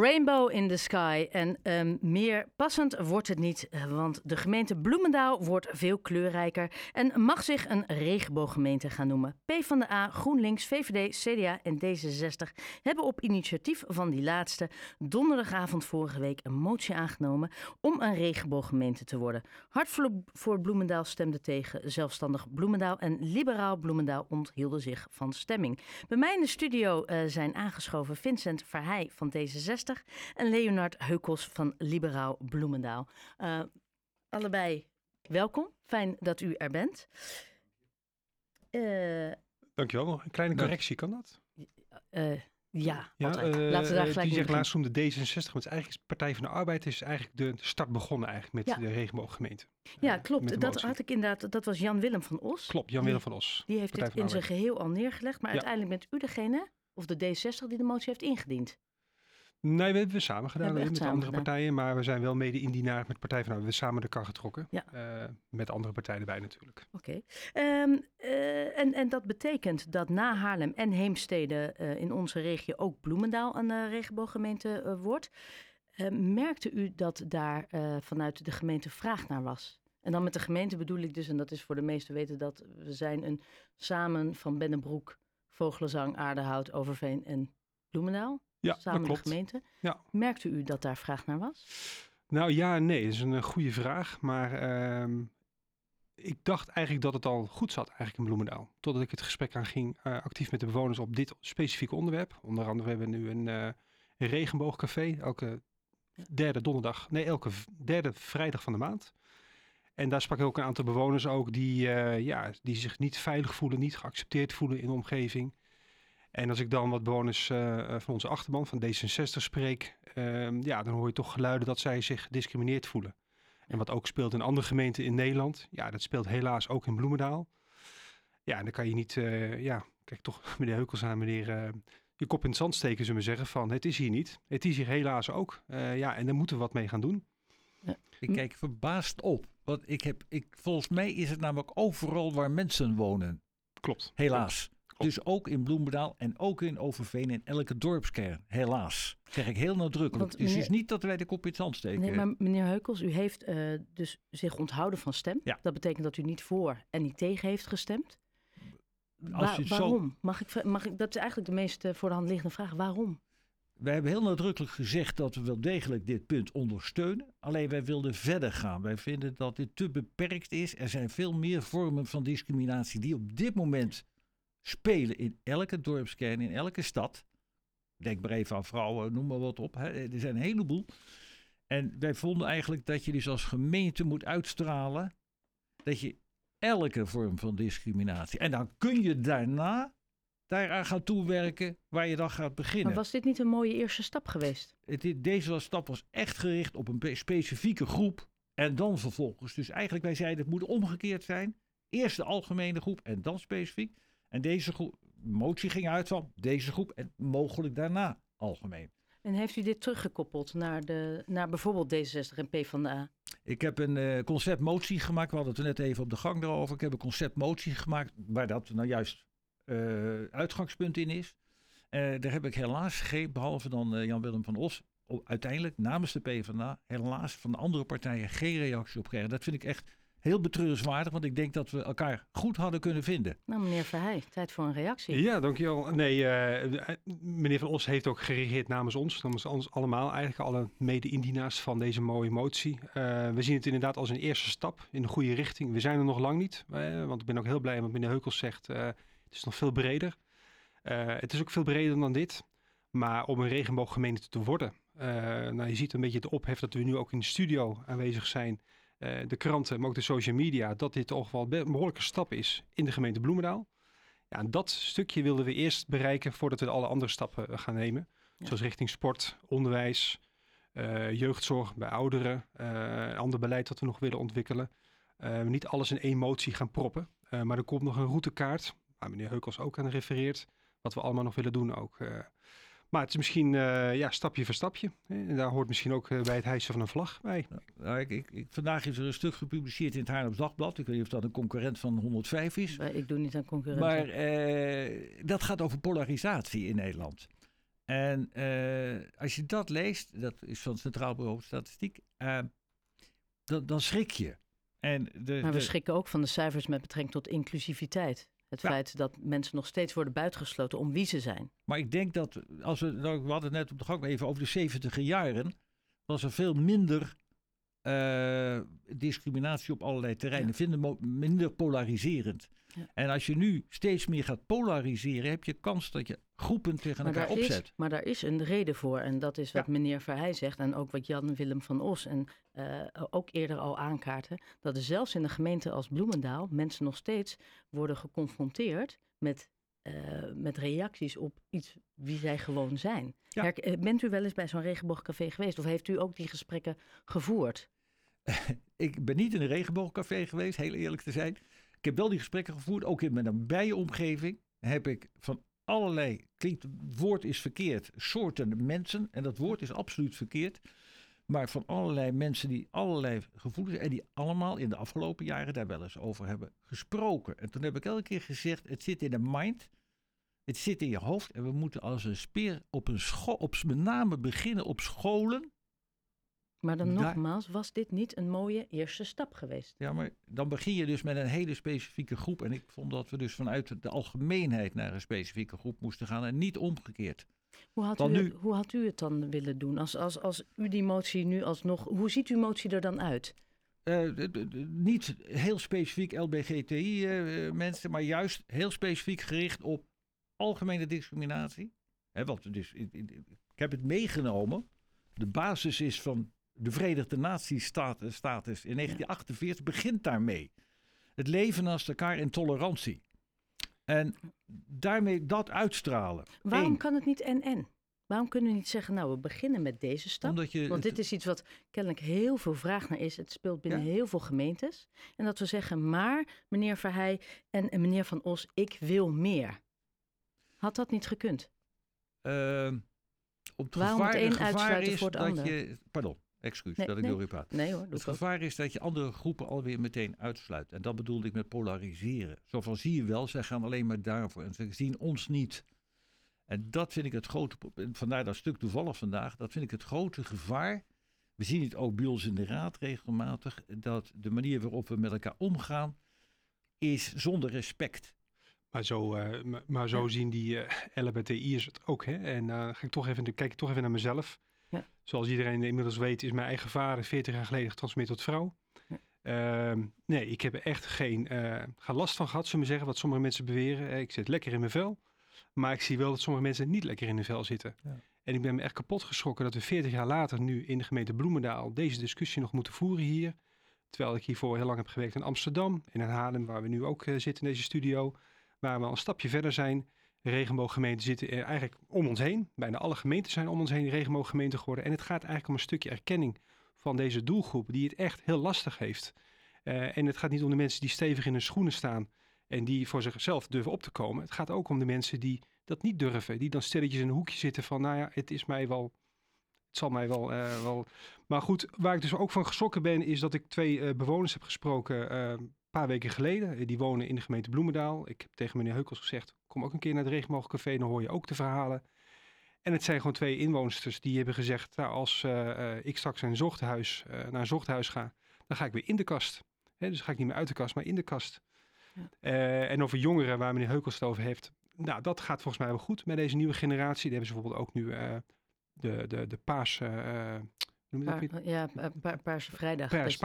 Rainbow in the Sky. En um, meer passend wordt het niet, want de gemeente Bloemendaal wordt veel kleurrijker en mag zich een regenbooggemeente gaan noemen. PvdA, GroenLinks, VVD, CDA en D66 hebben op initiatief van die laatste donderdagavond vorige week een motie aangenomen om een regenbooggemeente te worden. Hart voor Bloemendaal stemde tegen, zelfstandig Bloemendaal en liberaal Bloemendaal onthielden zich van stemming. Bij mij in de studio uh, zijn aangeschoven Vincent Verheij van D66 en Leonard Heukels van Liberaal Bloemendaal. Uh, allebei welkom. Fijn dat u er bent. Uh, Dankjewel. Een kleine correctie, kan dat? Uh, ja, ja uh, Laten we daar gelijk Die zegt laatst noemde D66, want het eigenlijk is Partij van de Arbeid is eigenlijk de start begonnen eigenlijk met de regenbooggemeente. Ja, klopt. Dat had ik inderdaad, dat was Jan Willem van Os. Klopt, Jan Willem van Os. Die heeft het in zijn geheel al neergelegd, maar uiteindelijk bent u degene, of de D60, die de motie heeft ingediend. Nee, we hebben we samen gedaan we met andere partijen. Maar we zijn wel mede-indienaar met Partij van We hebben samen de kar getrokken. Ja. Uh, met andere partijen erbij natuurlijk. Oké. Okay. Um, uh, en, en dat betekent dat na Haarlem en Heemstede uh, in onze regio ook Bloemendaal een regenbooggemeente wordt. merkte u dat daar vanuit de gemeente vraag naar was? En dan met de gemeente bedoel ik dus, en dat is voor de meesten weten dat we zijn een samen van Bennebroek, Vogelenzang, Aardehout, Overveen en Bloemendaal ja, samen de gemeente. Ja. Merkte u dat daar vraag naar was? Nou ja, nee, dat is een, goede vraag. Maar ehm, ik dacht eigenlijk dat het al goed zat eigenlijk in Bloemendaal. Totdat ik het gesprek aan ging uh, actief met de bewoners op dit specifieke onderwerp. Onder andere we hebben nu een, uh, een regenboogcafé elke derde donderdag, nee elke derde vrijdag van de maand. En daar sprak ik ook een aantal bewoners ook die, uh, ja, die zich niet veilig voelen, niet geaccepteerd voelen in de omgeving. En als ik dan wat bewoners uh, van onze achterban, van D66 spreek, uh, ja, dan hoor je toch geluiden dat zij zich gediscrimineerd voelen. En wat ook speelt in andere gemeenten in Nederland, ja, dat speelt helaas ook in Bloemendaal. Ja, en dan kan je niet, uh, ja, kijk toch meneer Heukels aan, meneer, je kop in het zand steken, zullen we zeggen, van het is hier niet. Het is hier helaas ook. ja, en daar moeten we wat mee gaan doen. Ja. Ik kijk verbaasd op, want ik heb, ik, volgens mij is het namelijk overal waar mensen wonen. Klopt. Helaas. Dus ook in Bloemendaal en ook in Overveen in elke dorpskern. Helaas. Zeg ik heel nadrukkelijk. dus het is niet dat wij de kop in het zand steken. Nee, maar meneer Heukels, u heeft uh, dus zich onthouden van stem. Ja. Dat betekent dat u niet voor en niet tegen heeft gestemd. Wa waarom? Zo... Mag ik, mag ik, dat is eigenlijk de meest uh, voor de hand liggende vraag. Waarom? Wij hebben heel nadrukkelijk gezegd dat we wel degelijk dit punt ondersteunen. Alleen wij wilden verder gaan. Wij vinden dat dit te beperkt is. Er zijn veel meer vormen van discriminatie die op dit moment spelen in elke dorpskern, in elke stad. Denk maar even aan vrouwen, noem maar wat op. Hè. Er zijn een heleboel. En wij vonden eigenlijk dat je dus als gemeente moet uitstralen dat je elke vorm van discriminatie. En dan kun je daarna daaraan gaan toewerken waar je dan gaat beginnen. Maar was dit niet een mooie eerste stap geweest? Het, deze stap was echt gericht op een specifieke groep. En dan vervolgens. Dus eigenlijk, wij zeiden het moet omgekeerd zijn. Eerst de algemene groep en dan specifiek. En deze groep, motie ging uit van deze groep en mogelijk daarna algemeen. En heeft u dit teruggekoppeld naar, de, naar bijvoorbeeld D66 en PvdA? Ik heb een uh, conceptmotie gemaakt. We hadden het net even op de gang erover. Ik heb een conceptmotie gemaakt waar dat nou juist uh, uitgangspunt in is. Uh, daar heb ik helaas geen, behalve dan Jan-Willem van Os, uiteindelijk namens de PvdA, helaas van de andere partijen geen reactie op gekregen. Dat vind ik echt heel betreurenswaardig, want ik denk dat we elkaar goed hadden kunnen vinden. Nou, meneer Verheij, tijd voor een reactie. Ja, dankjewel. Nee, uh, meneer Van Os heeft ook gereageerd namens ons, namens ons allemaal, eigenlijk alle mede-indienaars van deze mooie motie. Uh, we zien het inderdaad als een eerste stap in de goede richting. We zijn er nog lang niet, uh, want ik ben ook heel blij met meneer Heukels zegt, het is nog veel breder. het is ook veel breder dan dit. Maar om een regenbooggemeente te worden, nou, je ziet een beetje het ophef dat we nu ook in de studio aanwezig zijn. Eh, de kranten, maar ook de social media, dat dit toch wel een behoorlijke stap is in de gemeente Bloemendaal. Ja, en dat stukje wilden we eerst bereiken voordat we alle andere stappen eh, gaan nemen. Zoals richting sport, onderwijs, uh, jeugdzorg bij ouderen, uh, ander beleid dat we nog willen ontwikkelen. Uh, niet alles in één motie gaan proppen, maar er komt nog een routekaart, waar meneer Heukels ook aan refereert, wat we allemaal nog willen doen ook. Maar het is misschien uh, ja, stapje voor stapje. En daar hoort misschien ook uh, bij het hijsen van een vlag bij. Nou, ik, ik, vandaag is er een stuk gepubliceerd in het Haarlems Dagblad. Ik weet niet of dat een concurrent van 105 is. Ik doe niet aan concurrenten. Maar uh, dat gaat over polarisatie in Nederland. En eh, als je dat leest, dat is van het Centraal Bureau Statistiek, uh, dan, dan schrik je. En de, maar we de- schrikken ook van de cijfers met betrekking tot inclusiviteit. Het Ja. feit dat mensen nog steeds worden buitengesloten om wie ze zijn. Maar ik denk dat, als we, nou, we hadden het net op de gang even over de 70 jaren, was er veel minder eh, discriminatie op allerlei terreinen, Ja. vinden minder polariserend. Ja. En als je nu steeds meer gaat polariseren, heb je kans dat je groepen tegen Maar elkaar is, opzet. maar daar is een reden voor. En dat is wat Ja. meneer Verheij zegt. En ook wat Jan Willem van Os en eh, ook eerder al aankaarten. Dat er zelfs in een gemeente als Bloemendaal mensen nog steeds worden geconfronteerd met, eh, met reacties op iets wie zij gewoon zijn. Ja. Eh, bent u wel eens bij zo'n regenboogcafé geweest? Of heeft u ook die gesprekken gevoerd? Ik ben niet in een regenboogcafé geweest, heel eerlijk te zijn. Ik heb wel die gesprekken gevoerd, ook in mijn nabije omgeving heb ik van allerlei, klinkt, het woord is verkeerd, soorten mensen. En dat woord is absoluut verkeerd. Maar van allerlei mensen die allerlei gevoelens en die allemaal in de afgelopen jaren daar wel eens over hebben gesproken. En toen heb ik elke keer gezegd, het zit in de mind, het zit in je hoofd. En we moeten als een speer op een school, op, met name beginnen op scholen. Maar dan Daar- nogmaals, was dit niet een mooie eerste stap geweest? Ja, maar dan begin je dus met een hele specifieke groep. En ik vond dat we dus vanuit de algemeenheid naar een specifieke groep moesten gaan en niet omgekeerd. Hoe had, u, nu- hoe had u het dan willen doen? Als, als, als u die motie nu alsnog... Hoe ziet uw motie er dan uit? Eh, niet heel specifiek LBGTI-mensen, eh, maar juist heel specifiek gericht op algemene discriminatie. Hè, want is, ik, ik- ik heb het meegenomen. De basis is van de Verenigde Naties status, status in 1948, begint daarmee. Het leven naast elkaar in tolerantie. En daarmee dat uitstralen. Waarom Eén, kan het niet en-en? Waarom kunnen we niet zeggen, nou, we beginnen met deze stap? Omdat je Want het- dit is iets wat kennelijk heel veel vraag naar is. Het speelt binnen Ja. heel veel gemeentes. En dat we zeggen, maar meneer Verheij en, en meneer Van Os, ik wil meer. Had dat niet gekund? Ehm, op het Waarom het gevaar, een de gevaar uitsluiten is voor het dat ander? je... Pardon, excuus Nee, dat ik nee. door u praat. Nee hoor, Het ook. gevaar is dat je andere groepen alweer meteen uitsluit. En dat bedoelde ik met polariseren. Zo van zie je wel, zij gaan alleen maar daarvoor en ze zien ons niet. En dat vind ik het grote. Vandaar dat stuk toevallig vandaag. Dat vind ik het grote gevaar. We zien het ook bij ons in de raad regelmatig. Dat de manier waarop we met elkaar omgaan is zonder respect. Maar zo, eh, maar zo Ja. zien die eh LHBTI'ers het ook. Hè? En ga ik toch even, kijk ik toch even naar mezelf. Ja. Zoals iedereen inmiddels weet, is mijn eigen vader 40 jaar geleden getransformeerd tot vrouw. Ja. Ehm, nee, ik heb er echt geen, eh, geen last van gehad, zullen we zeggen, wat sommige mensen beweren. Eh, Ik zit lekker in mijn vel. Maar ik zie wel dat sommige mensen niet lekker in hun vel zitten. Ja. En ik ben me echt kapot geschrokken dat we 40 jaar later nu in de gemeente Bloemendaal deze discussie nog moeten voeren hier. Terwijl ik hiervoor heel lang heb gewerkt in Amsterdam en in Haarlem, waar we nu ook eh, zitten in deze studio. Waar we al een stapje verder zijn. Regenbooggemeenten zitten eigenlijk om ons heen. Bijna alle gemeenten zijn om ons heen regenbooggemeenten geworden. En het gaat eigenlijk om een stukje erkenning van deze doelgroep, die het echt heel lastig heeft. Eh, en het gaat niet om de mensen die stevig in hun schoenen staan en die voor zichzelf durven op te komen. Het gaat ook om de mensen die dat niet durven. Die dan stilletjes in een hoekje zitten van, nou ja, het is mij wel, het zal mij wel, eh, wel. Maar goed, waar ik dus ook van geschrokken ben, is dat ik twee eh, bewoners heb gesproken paar weken geleden. Eh, Die wonen in de gemeente Bloemendaal. Ik heb tegen meneer Heukels gezegd, kom ook een keer naar het Regenboogcafé, dan hoor je ook de verhalen. En het zijn gewoon twee inwoners die hebben gezegd, nou, als eh, eh, ik straks naar een zochthuis, naar een zochthuis ga, dan ga ik weer in de kast. Hè, dus ga ik niet meer uit de kast, maar in de kast. Ja. En over jongeren, waar meneer Heukels het over heeft, nou, dat gaat volgens mij wel goed met deze nieuwe generatie. Die hebben ze bijvoorbeeld ook nu de, de, de paas, noem je dat ja, pa- pa- Paarse Vrijdag. Paarse.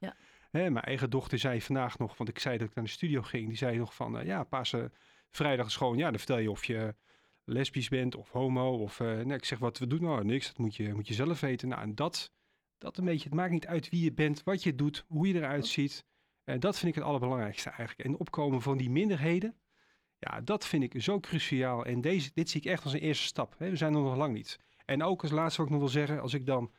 Ja. Hè, mijn eigen dochter zei vandaag nog, want ik zei dat ik naar de studio ging, die zei nog van, eh, ja, Paarse Vrijdag is gewoon, ja, dan vertel je of je lesbisch bent of homo. Of, eh, nee, ik zeg, wat we doen? Nou, niks, dat moet je, moet je zelf weten. Nou, en dat, dat een beetje, het maakt niet uit wie je bent, wat je doet, hoe je eruit ziet. En dat vind ik het allerbelangrijkste eigenlijk. En opkomen van die minderheden, ja, dat vind ik zo cruciaal. En deze, dit zie ik echt als een eerste stap. Hè. We zijn er nog lang niet. En ook als laatste wat ik nog wil zeggen, als ik dan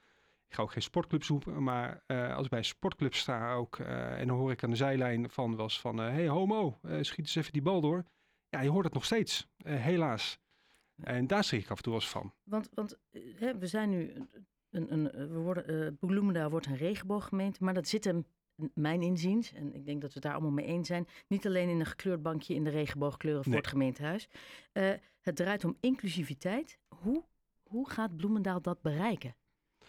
ik ga ook geen sportclubs roepen, maar eh, als ik bij een sportclub sta ook, eh, en dan hoor ik aan de zijlijn van was van, hé hey, homo, eh, schiet eens even die bal door. Ja, je hoort het nog steeds, eh, helaas. En daar schrik ik af en toe wel eens van. Want, want eh, hè, we zijn nu een, een, we worden, eh Bloemendaal wordt een regenbooggemeente, maar dat zit hem mijn inziens, en ik denk dat we het daar allemaal mee eens zijn, niet alleen in een gekleurd bankje in de regenboogkleuren voor Nee. het gemeentehuis. Eh, het draait om inclusiviteit. Hoe, hoe gaat Bloemendaal dat bereiken?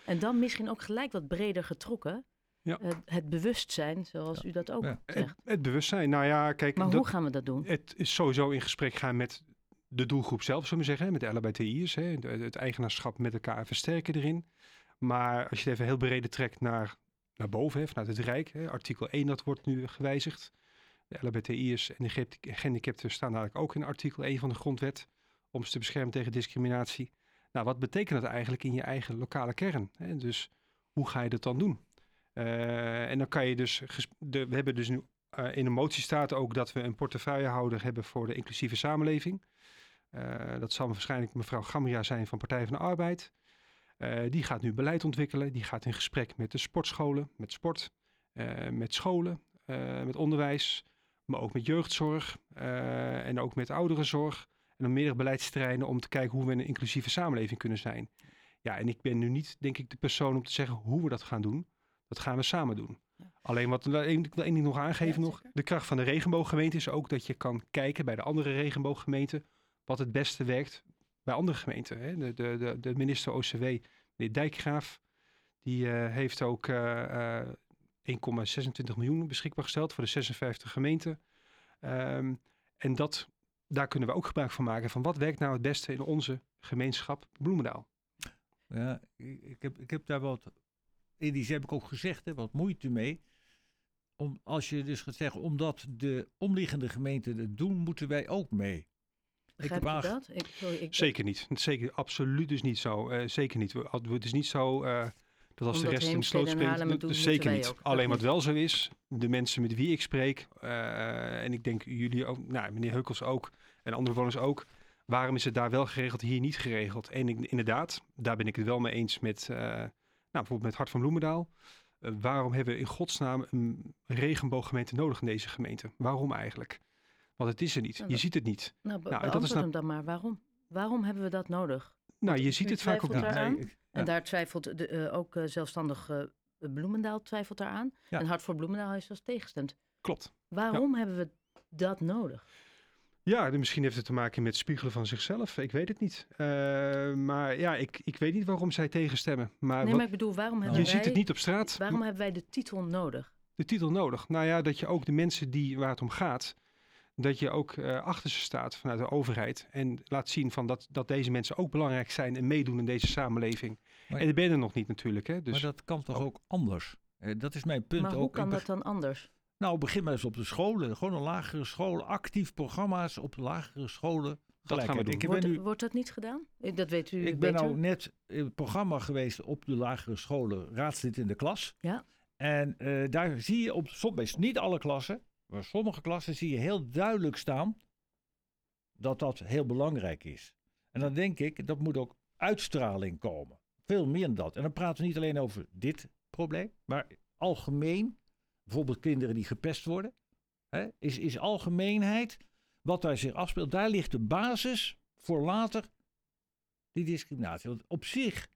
En dan misschien ook gelijk wat breder getrokken. Ja. Eh, het bewustzijn, zoals u dat ook Ja. Zegt. het bewustzijn, nou ja, kijk, Maar dat- hoe gaan we dat doen? het is sowieso in gesprek gaan met de doelgroep zelf, zullen we zeggen, met de LHBTI'ers, het eigenaarschap met elkaar versterken erin. Maar als je het even heel breder trekt naar, naar boven, hè, vanuit het Rijk, hè, artikel 1 dat wordt nu gewijzigd. De LHBTI'ers en de ge- gehandicapten staan eigenlijk ook in artikel 1 van de grondwet om ze te beschermen tegen discriminatie. Nou, wat betekent dat eigenlijk in je eigen lokale kern? Hè? Dus hoe ga je dat dan doen? Eh, en dan kan je dus, de, we hebben dus nu eh, in de motie staat ook dat we een portefeuillehouder hebben voor de inclusieve samenleving. Eh, dat zal waarschijnlijk mevrouw Gamria zijn van Partij van de Arbeid. Die gaat nu beleid ontwikkelen. Die gaat in gesprek met de sportscholen, met sport, met scholen, met onderwijs, maar ook met jeugdzorg en ook met ouderenzorg. En dan meerdere beleidsterreinen om te kijken hoe we een inclusieve samenleving kunnen zijn. Ja, en ik ben nu niet, denk ik, de persoon om te zeggen hoe we dat gaan doen. Dat gaan we samen doen. Ja. Alleen wat ik wil één ding nog aangeven Ja, nog. De kracht van de regenbooggemeente is ook dat je kan kijken bij de andere regenbooggemeenten wat het beste werkt bij andere gemeenten. Hè. De, de, de, de minister OCW, meneer Dijkgraaf, die eh, heeft ook eh, eh, 1,26 miljoen beschikbaar gesteld voor de 56 gemeenten. Ehm, en dat, daar kunnen we ook gebruik van maken van wat werkt nou het beste in onze gemeenschap Bloemendaal. Ja, ik, ik heb, ik heb daar wat, in die zin heb ik ook gezegd, hè, wat moeite mee. Om, als je dus gaat zeggen, omdat de omliggende gemeenten het doen, moeten wij ook mee. Begrijp heb dat? Ik, sorry, ik, Zeker niet. Zeker, absoluut dus niet zo. Eh, zeker niet. We- Het is niet zo eh, dat als de rest in de sloot springt. Zeker niet. Alleen wat wel zo is, de mensen met wie ik spreek, eh, en ik denk jullie ook, nou, meneer Heukels ook, en andere bewoners ook, waarom is het daar wel geregeld, hier niet geregeld? En ik, inderdaad, daar ben ik het wel mee eens met, eh, nou, bijvoorbeeld met Hart van Bloemendaal. Eh, waarom hebben we in godsnaam een regenbooggemeente nodig in deze gemeente? Waarom eigenlijk? Want het is er niet. Nou, Je dat- ziet het niet. nou, be- nou, dat is beantwoord nou- hem dan maar. Waarom? Waarom hebben we dat nodig? Nou, je ziet het vaak ook niet. En Ja. daar twijfelt de, eh, ook eh, zelfstandig eh, Bloemendaal twijfelt daaraan. Ja. En Hart voor Bloemendaal is zelfs tegengestemd. Klopt. Waarom hebben we dat nodig? Ja, misschien heeft het te maken met spiegelen van zichzelf. Ik weet het niet. Maar ja, ik, ik weet niet waarom zij tegenstemmen. Maar, Nee, wat- maar ik bedoel, waarom hebben je wij, ziet het niet op straat. waarom hebben wij de titel nodig? De titel nodig. Nou ja, dat je ook de mensen die waar het om gaat, dat je ook eh, achter ze staat vanuit de overheid. En laat zien van dat, dat deze mensen ook belangrijk zijn en meedoen in deze samenleving. Maar- en dat ben je er nog niet natuurlijk. Hè? Dus Maar dat kan toch Oh. ook anders? Eh, dat is mijn punt maar ook. hoe kan dat dan anders? Nou, begin maar eens op de scholen. Gewoon een lagere school. Actief programma's op de lagere scholen. Dat gaan we doen. Ik ben Wordt, nu wordt dat niet gedaan? Eh, Dat weet u Ik ben beter. nou net in het programma geweest op de lagere scholen, raadslid in de klas. Ja. En eh, daar zie je op soms, niet alle klassen, maar sommige klassen zie je heel duidelijk staan dat dat heel belangrijk is. En dan denk ik, dat moet ook uitstraling komen. Veel meer dan dat. En dan praten we niet alleen over dit probleem, maar algemeen, bijvoorbeeld kinderen die gepest worden, hè, is, is algemeenheid wat daar zich afspeelt. Daar ligt de basis voor later die discriminatie. Want op zich,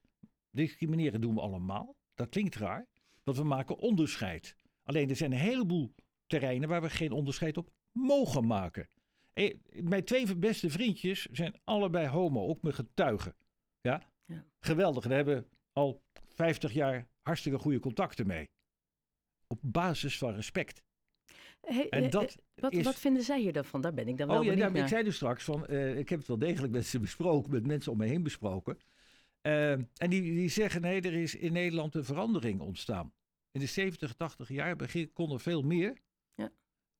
discrimineren doen we allemaal. Dat klinkt raar, want we maken onderscheid. Alleen er zijn een heleboel terreinen waar we geen onderscheid op mogen maken. Eh, Mijn twee beste vriendjes zijn allebei homo, ook mijn getuigen. Ja? Ja. Geweldig, daar hebben al 50 jaar hartstikke goede contacten mee. Op basis van respect. Hey, En eh, dat eh, wat, is- wat vinden zij hier dan van? Daar ben ik dan wel Oh ja, maar ik zei dus straks van, ik heb het wel degelijk met ze besproken, met mensen om me heen besproken. En die, die zeggen, nee, er is in Nederland een verandering ontstaan. In de 70, 80 jaar begin, kon er veel meer.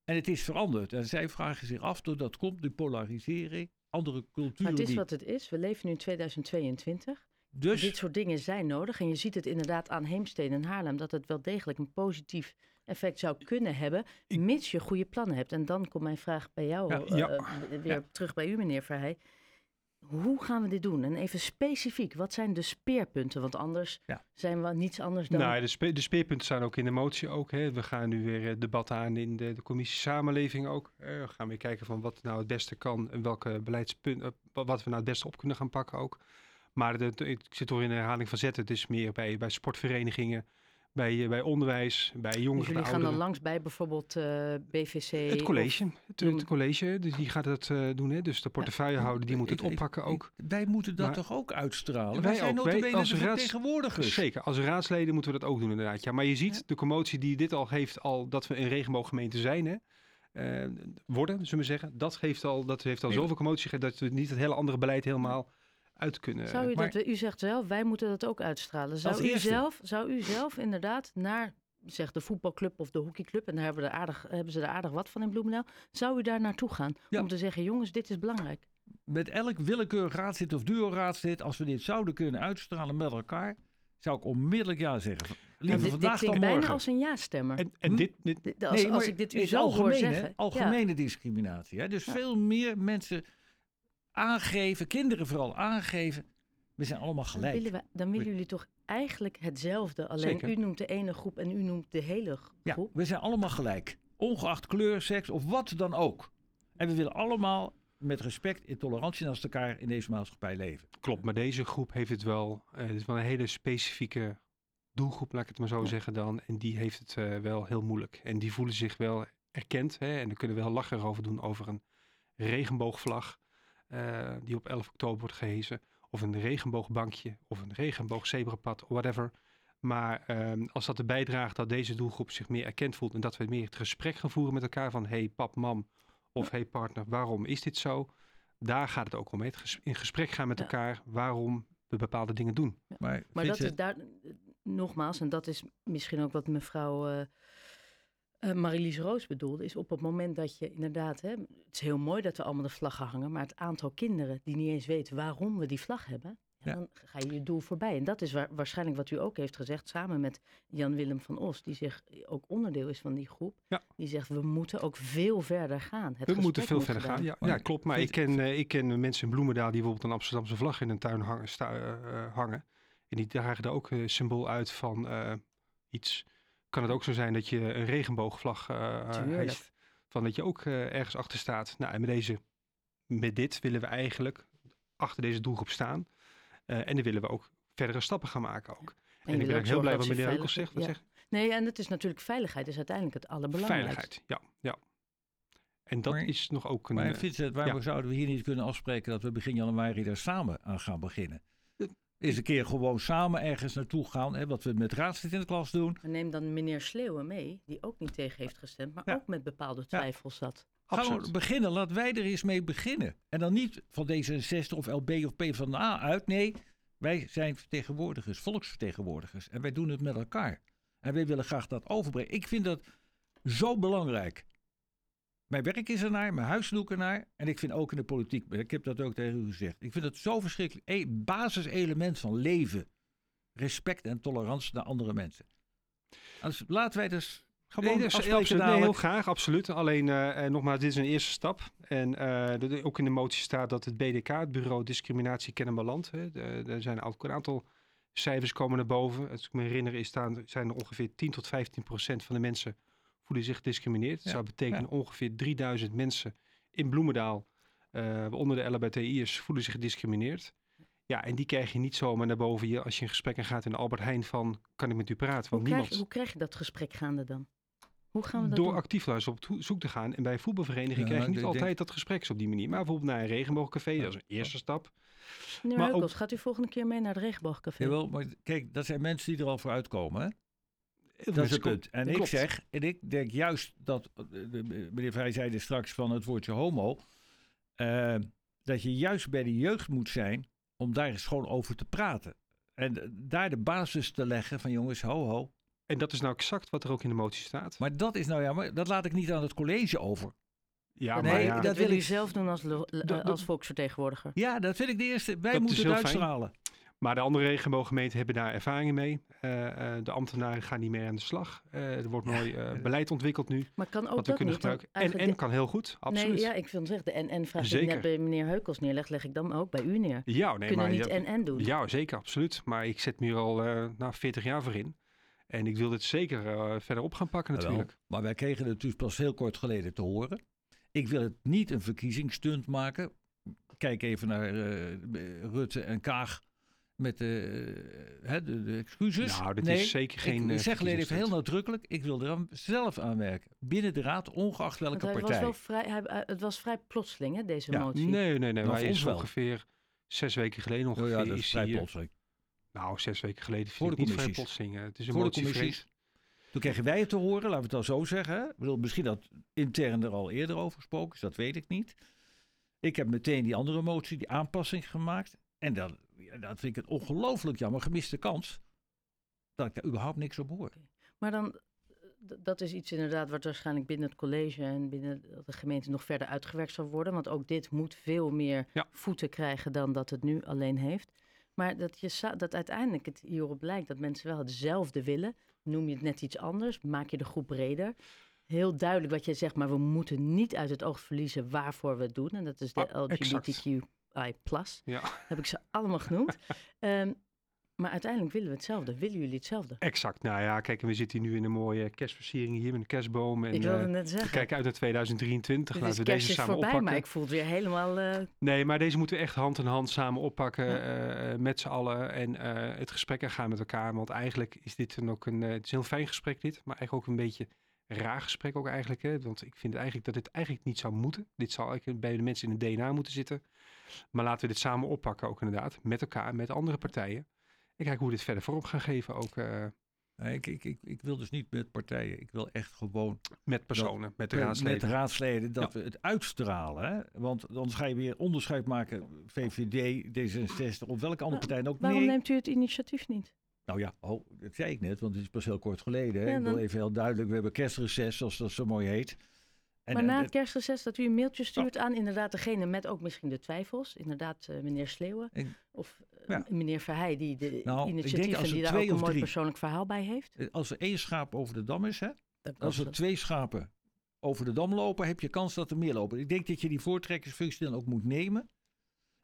En het is veranderd. En zij vragen zich af, doordat komt de polarisering, andere culturen. Maar het is wat het is. We leven nu in 2022. dus Dit soort dingen zijn nodig. En je ziet het inderdaad aan Heemstede en Haarlem... dat het wel degelijk een positief effect zou kunnen hebben... Mits je goede plannen hebt. En dan komt mijn vraag bij jou Ja, eh, ja. eh, weer terug bij u, meneer Verheij. Hoe gaan we dit doen? En even specifiek, wat zijn de speerpunten? Want anders Ja. zijn we niets anders dan... Nou, de, spe- de speerpunten staan ook in de motie ook. Hè. We gaan nu weer het debat aan in de, de commissie samenleving ook. Eh, we gaan weer kijken van wat nou het beste kan en welke beleidspunten, wat we nou het beste op kunnen gaan pakken ook. Maar de, ik zit door in de herhaling van zetten. Het is meer bij, bij sportverenigingen, bij, eh, bij onderwijs, bij Dus jongeren, jullie gaan dan langs bij bijvoorbeeld eh, BVC? Het of- college, het, college, dus die gaat dat eh, doen. Hè? Dus de portefeuillehouder, die moet het oppakken ook. wij moeten dat Maar- toch ook uitstralen? Wij Wij zijn ook. Wij als de vertegenwoordigers. Zeker, als raadsleden moeten we dat ook doen inderdaad. Ja, maar je ziet Ja. de commotie die dit al geeft, al dat we een regenbooggemeente zijn, hè, eh, worden, zullen we zeggen. Dat, geeft al, dat heeft al Nee. zoveel commotie gegeven dat we niet het hele andere beleid helemaal uit kunnen. Zou u, Maar- dat, u zegt zelf, wij moeten dat ook uitstralen. Zou u, zelf, zou u zelf inderdaad naar zeg, de voetbalclub of de hockeyclub, en daar hebben, aardig, hebben ze er aardig wat van in Bloemendaal, zou u daar naartoe gaan Ja. om te zeggen, jongens, dit is belangrijk. Met elk willekeurig raadslid of duo-raadslid, als we dit zouden kunnen uitstralen met elkaar, zou ik onmiddellijk ja zeggen. En Liever dit, dit vandaag dan klinkt bijna morgen. als een ja-stemmer. En, en Hm? dit, dit, Dit- Als, Nee, als ik dit u het zo hoor algemene, zeggen. Algemene discriminatie. Hè? Dus Ja. veel meer mensen aangeven, kinderen vooral aangeven, we zijn allemaal Dan gelijk. willen, we, dan willen jullie toch eigenlijk hetzelfde. Alleen Zeker. u noemt de ene groep en u noemt de hele g- Ja, groep. we zijn allemaal gelijk. Ongeacht kleur, seks of wat dan ook. En we willen allemaal met respect en tolerantie naast elkaar in deze maatschappij leven. klopt, maar deze groep heeft het wel. eh, het is wel een hele specifieke doelgroep, laat ik het maar zo Ja. zeggen dan. En die heeft het eh, wel heel moeilijk. En die voelen zich wel erkend. Hè? En daar kunnen we heel lachen over doen over een regenboogvlag eh, die op 11 oktober wordt gehezen. Of een regenboogbankje of een regenboogzebrapad, whatever. Maar ehm, als dat erbij draagt dat deze doelgroep zich meer erkend voelt en dat we meer het gesprek gaan voeren met elkaar van hey pap, mam of hey partner, waarom is dit zo? Daar gaat het ook om. hè. Het ges- in gesprek gaan met Ja. elkaar waarom we bepaalde dingen doen. Maar, Maar dat je- is daar, nogmaals, en dat is misschien ook wat mevrouw eh eh, Marilies Roos bedoelde, is op het moment dat je inderdaad, hè, het is heel mooi dat we allemaal de vlaggen hangen, maar het aantal kinderen die niet eens weten waarom we die vlag hebben, ja, Ja. dan ga je je doel voorbij. En dat is waar, waarschijnlijk wat u ook heeft gezegd, samen met Jan-Willem van Os, die zich ook onderdeel is van die groep, Ja. die zegt we moeten ook veel verder gaan. Het we moeten veel moet verder gaan. Ja, klopt. Maar ik ken, eh, ik ken mensen in Bloemendaal die bijvoorbeeld een Amsterdamse vlag in een tuin hangen. sta- eh, eh, hangen. En die dragen daar ook een symbool uit van eh, iets. Kan het ook zo zijn dat je een regenboogvlag eh heeft. Van dat je ook eh, ergens achter staat. Nou, en met, deze, met dit willen we eigenlijk achter deze doelgroep staan. Eh, en dan willen we ook verdere stappen gaan maken ook. En, ik ben ook heel blij wat meneer Heukels veilig- zegt. Wat ja. zegt Nee, en het is natuurlijk veiligheid is uiteindelijk het allerbelangrijkste. Veiligheid, ja. ja. En dat Maar- is nog ook een... Maar Vincent, waarom ja. zouden we hier niet kunnen afspreken dat we begin januari daar samen aan gaan beginnen? Is een keer gewoon samen ergens naartoe gaan, hè, wat we met raadslid in de klas doen. Maar neem dan meneer Sleeuwen mee, die ook niet tegen heeft gestemd, maar Ja. ook met bepaalde twijfels zat. absoluut. Gewoon beginnen, laat wij er eens mee beginnen. En dan niet van D66 of LB of P van de A uit. Nee, wij zijn vertegenwoordigers, volksvertegenwoordigers. En wij doen het met elkaar. En wij willen graag dat overbrengen. Ik vind dat zo belangrijk. Mijn werk is ernaar, mijn huis doe ik ernaar. En ik vind ook in de politiek, ik heb dat ook tegen u gezegd. Ik vind het zo verschrikkelijk. Een basiselement van leven. Respect en tolerantie naar andere mensen. Dus laten wij dus gewoon nee, nee, heel graag, absoluut. Alleen, eh, eh, nogmaals, dit is een eerste stap. En eh, de- ook in de motie staat dat het BDK, het Bureau Discriminatie Kennemerland, hè, de- er zijn ook een aantal cijfers komen naar boven. Als ik me herinner, is staan, zijn er ongeveer 10 tot 15 procent van de mensen voelen zich gediscrimineerd. Dat Ja, zou betekenen ja. ongeveer 3000 mensen in Bloemendaal, eh onder de LHBTI'ers, voelen zich gediscrimineerd. Ja, en die krijg je niet zomaar naar boven je als je in gesprek gaat in de Albert Heijn van, kan ik met u praten? Hoe Want krijg, niemand... hoe krijg je dat gesprek gaande dan? Hoe gaan we dat Door doen? actief luister op zoek te gaan. En bij een voetbalvereniging Ja, krijg je niet altijd denk- dat gesprek op die manier. Maar bijvoorbeeld naar een regenboogcafé, dat is een eerste stap. Meneer maar Heukels, gaat u volgende keer mee naar het regenboogcafé? Jawel, maar kijk, dat zijn mensen die er al voor uitkomen. Hè? Dat is het punt. En dat ik klopt. zeg, en ik denk juist dat, eh, de- meneer Vrij zei er straks van het woordje homo, eh, dat je juist bij de jeugd moet zijn om daar eens gewoon over te praten. En eh, daar de basis te leggen van jongens, ho ho. En dat is nou exact wat er ook in de motie staat. Maar dat is nou ja, maar dat laat ik niet aan het college over. Ja, nee, maar ja, dat, dat wil u ik- zelf doen als, als volksvertegenwoordiger. Ja, dat vind ik de eerste. Wij Dat moeten het uitstralen. Maar de andere regenbooggemeenten hebben daar ervaring mee. Eh, eh, de ambtenaren gaan niet meer aan de slag. Eh, er wordt mooi eh, beleid ontwikkeld nu. Maar kan ook wat we dat kunnen niet? gebruiken. En, en de- kan heel goed, absoluut. Nee, ja, ik wil zeggen, de en-en-vraag die ik net bij meneer Heukels neerleg, leg ik dan ook bij u neer. Ja, nee, Kunnen maar niet en-en doen. Ja, zeker, absoluut. Maar ik zet me hier al eh nou, 40 jaar voor in. En ik wil dit zeker eh, verder op gaan pakken Jawel, natuurlijk. Maar wij kregen het dus pas heel kort geleden te horen. Ik wil het niet een verkiezingsstunt maken. Kijk even naar eh, Rutte en Kaag. Met de, hè, de, de excuses. Nou, dit nee, is zeker geen. ik eh, zeg alleen even heel nadrukkelijk, ik wil er zelf aan werken. Binnen de raad, ongeacht Want welke hij was partij. wel vrij, hij, hij- het was vrij plotseling, hè, deze Ja, motie. Nee, nee, nee. Nou, maar is wel. ongeveer zes weken geleden Oh ongeveer. ja, dat is vrij hij, eh, plotseling. Nou, zes weken geleden Voor vind de ik niet vrij commissies. plotseling. eh, Het is een Voor de motie commissies. vreemd. Toen kregen wij het te horen, laten we het dan zo zeggen. Ik bedoel, misschien dat intern er al eerder over gesproken is, dat weet ik niet. Ik heb meteen die andere motie, die aanpassing gemaakt. En dan, dat vind ik een ongelooflijk jammer, gemiste kans. Dat ik daar überhaupt niks op hoor. Maar dan, dat is iets inderdaad wat waarschijnlijk binnen het college en binnen de gemeente nog verder uitgewerkt zal worden. Want ook dit moet veel meer Ja. voeten krijgen dan dat het nu alleen heeft. Maar dat, je, dat uiteindelijk het hierop blijkt dat mensen wel hetzelfde willen. Noem je het net iets anders, maak je de groep breder. Heel duidelijk wat jij zegt, maar we moeten niet uit het oog verliezen waarvoor we het doen. En dat is de Ah, exact. LGBTQI+. Ja, Heb ik ze allemaal genoemd. Ehm, maar uiteindelijk willen we hetzelfde. Willen jullie hetzelfde? exact. Nou ja, kijk, we zitten nu in een mooie kerstversiering hier met een kerstboom. En, ik wilde eh, net zeggen. kijken uit naar 2023. Dit Laten we deze samen voorbij, oppakken. maar ik voel het weer helemaal... eh, Nee, maar deze moeten we echt hand in hand samen oppakken Ja. eh, met z'n allen en het gesprek aangaan met elkaar. Want eigenlijk is dit dan ook een, het is een heel fijn gesprek dit, maar eigenlijk ook een beetje raar gesprek ook eigenlijk. Hè? Want ik vind eigenlijk dat dit eigenlijk niet zou moeten. Dit zou eigenlijk bij de mensen in het DNA moeten zitten. Maar laten we dit samen oppakken ook inderdaad, met elkaar, met andere partijen. En kijken hoe we dit verder vorm gaan geven, ook eh, Nee, Ik, ik, ik, ik wil dus niet met partijen. Ik wil echt gewoon met personen, met de met raadsleden. raadsleden dat we het uitstralen. Hè? Want anders ga je weer onderscheid maken. VVD, D66 of welke andere partij dan ook. waarom nee. neemt u het initiatief niet? Nou ja, oh, dat zei ik net, want het is pas heel kort geleden. Hè? Ja, ik wil dan- even heel duidelijk, we hebben kerstreces, zoals dat zo mooi heet. En, maar eh, na het kerstreces dat u een mailtje stuurt aan inderdaad degene met ook misschien de twijfels. Inderdaad eh, meneer Sleeuwen Ik- of eh, Ja. meneer Verheij die de Nou, initiatieven die daar ook een mooi drie- persoonlijk verhaal bij heeft. als er één schaap over de dam is, hè? Als er twee schapen over de dam lopen, heb je kans dat er meer lopen. Ik denk dat je die voortrekkersfunctie dan ook moet nemen.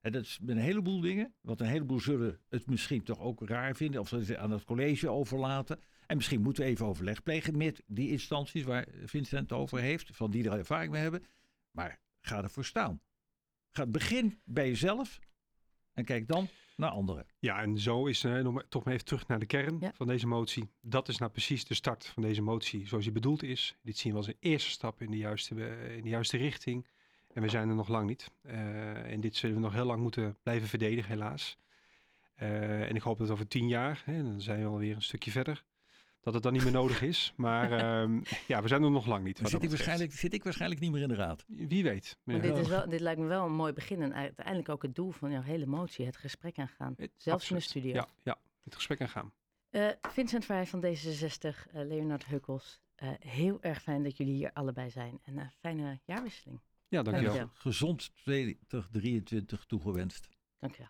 En dat is met een heleboel dingen. Want een heleboel zullen het misschien toch ook raar vinden. Of ze aan het college overlaten. En misschien moeten we even overleg plegen met die instanties waar Vincent het over heeft. Van die er ervaring mee hebben. Maar ga ervoor staan. Ga, begin bij jezelf. En kijk dan naar anderen. Ja, en zo is, eh, nog maar- toch maar even terug naar de kern Ja. van deze motie. Dat is nou precies de start van deze motie zoals die bedoeld is. Dit zien we als een eerste stap in de juiste, eh, in de juiste richting. En we zijn er nog lang niet. Eh, en dit zullen we nog heel lang moeten blijven verdedigen, helaas. Eh, en ik hoop dat over tien jaar, hè, dan zijn we alweer een stukje verder, dat het dan niet meer nodig is. Maar ehm, ja, we zijn er nog lang niet. Zit ik, betreft. waarschijnlijk, zit ik waarschijnlijk niet meer in de raad. Wie weet. Maar dit, is wel, dit lijkt me wel een mooi begin en uiteindelijk ook het doel van jouw hele motie, het gesprek aangaan. Eh, Zelfs in de studio. Ja, ja, het gesprek aangaan. Eh, Vincent Vrij van D66, eh, Leonard Heukels. eh, heel erg fijn dat jullie hier allebei zijn. En een fijne jaarwisseling. Ja, dankjewel. Dankjewel. Gezond 2023 toegewenst. Dank je wel.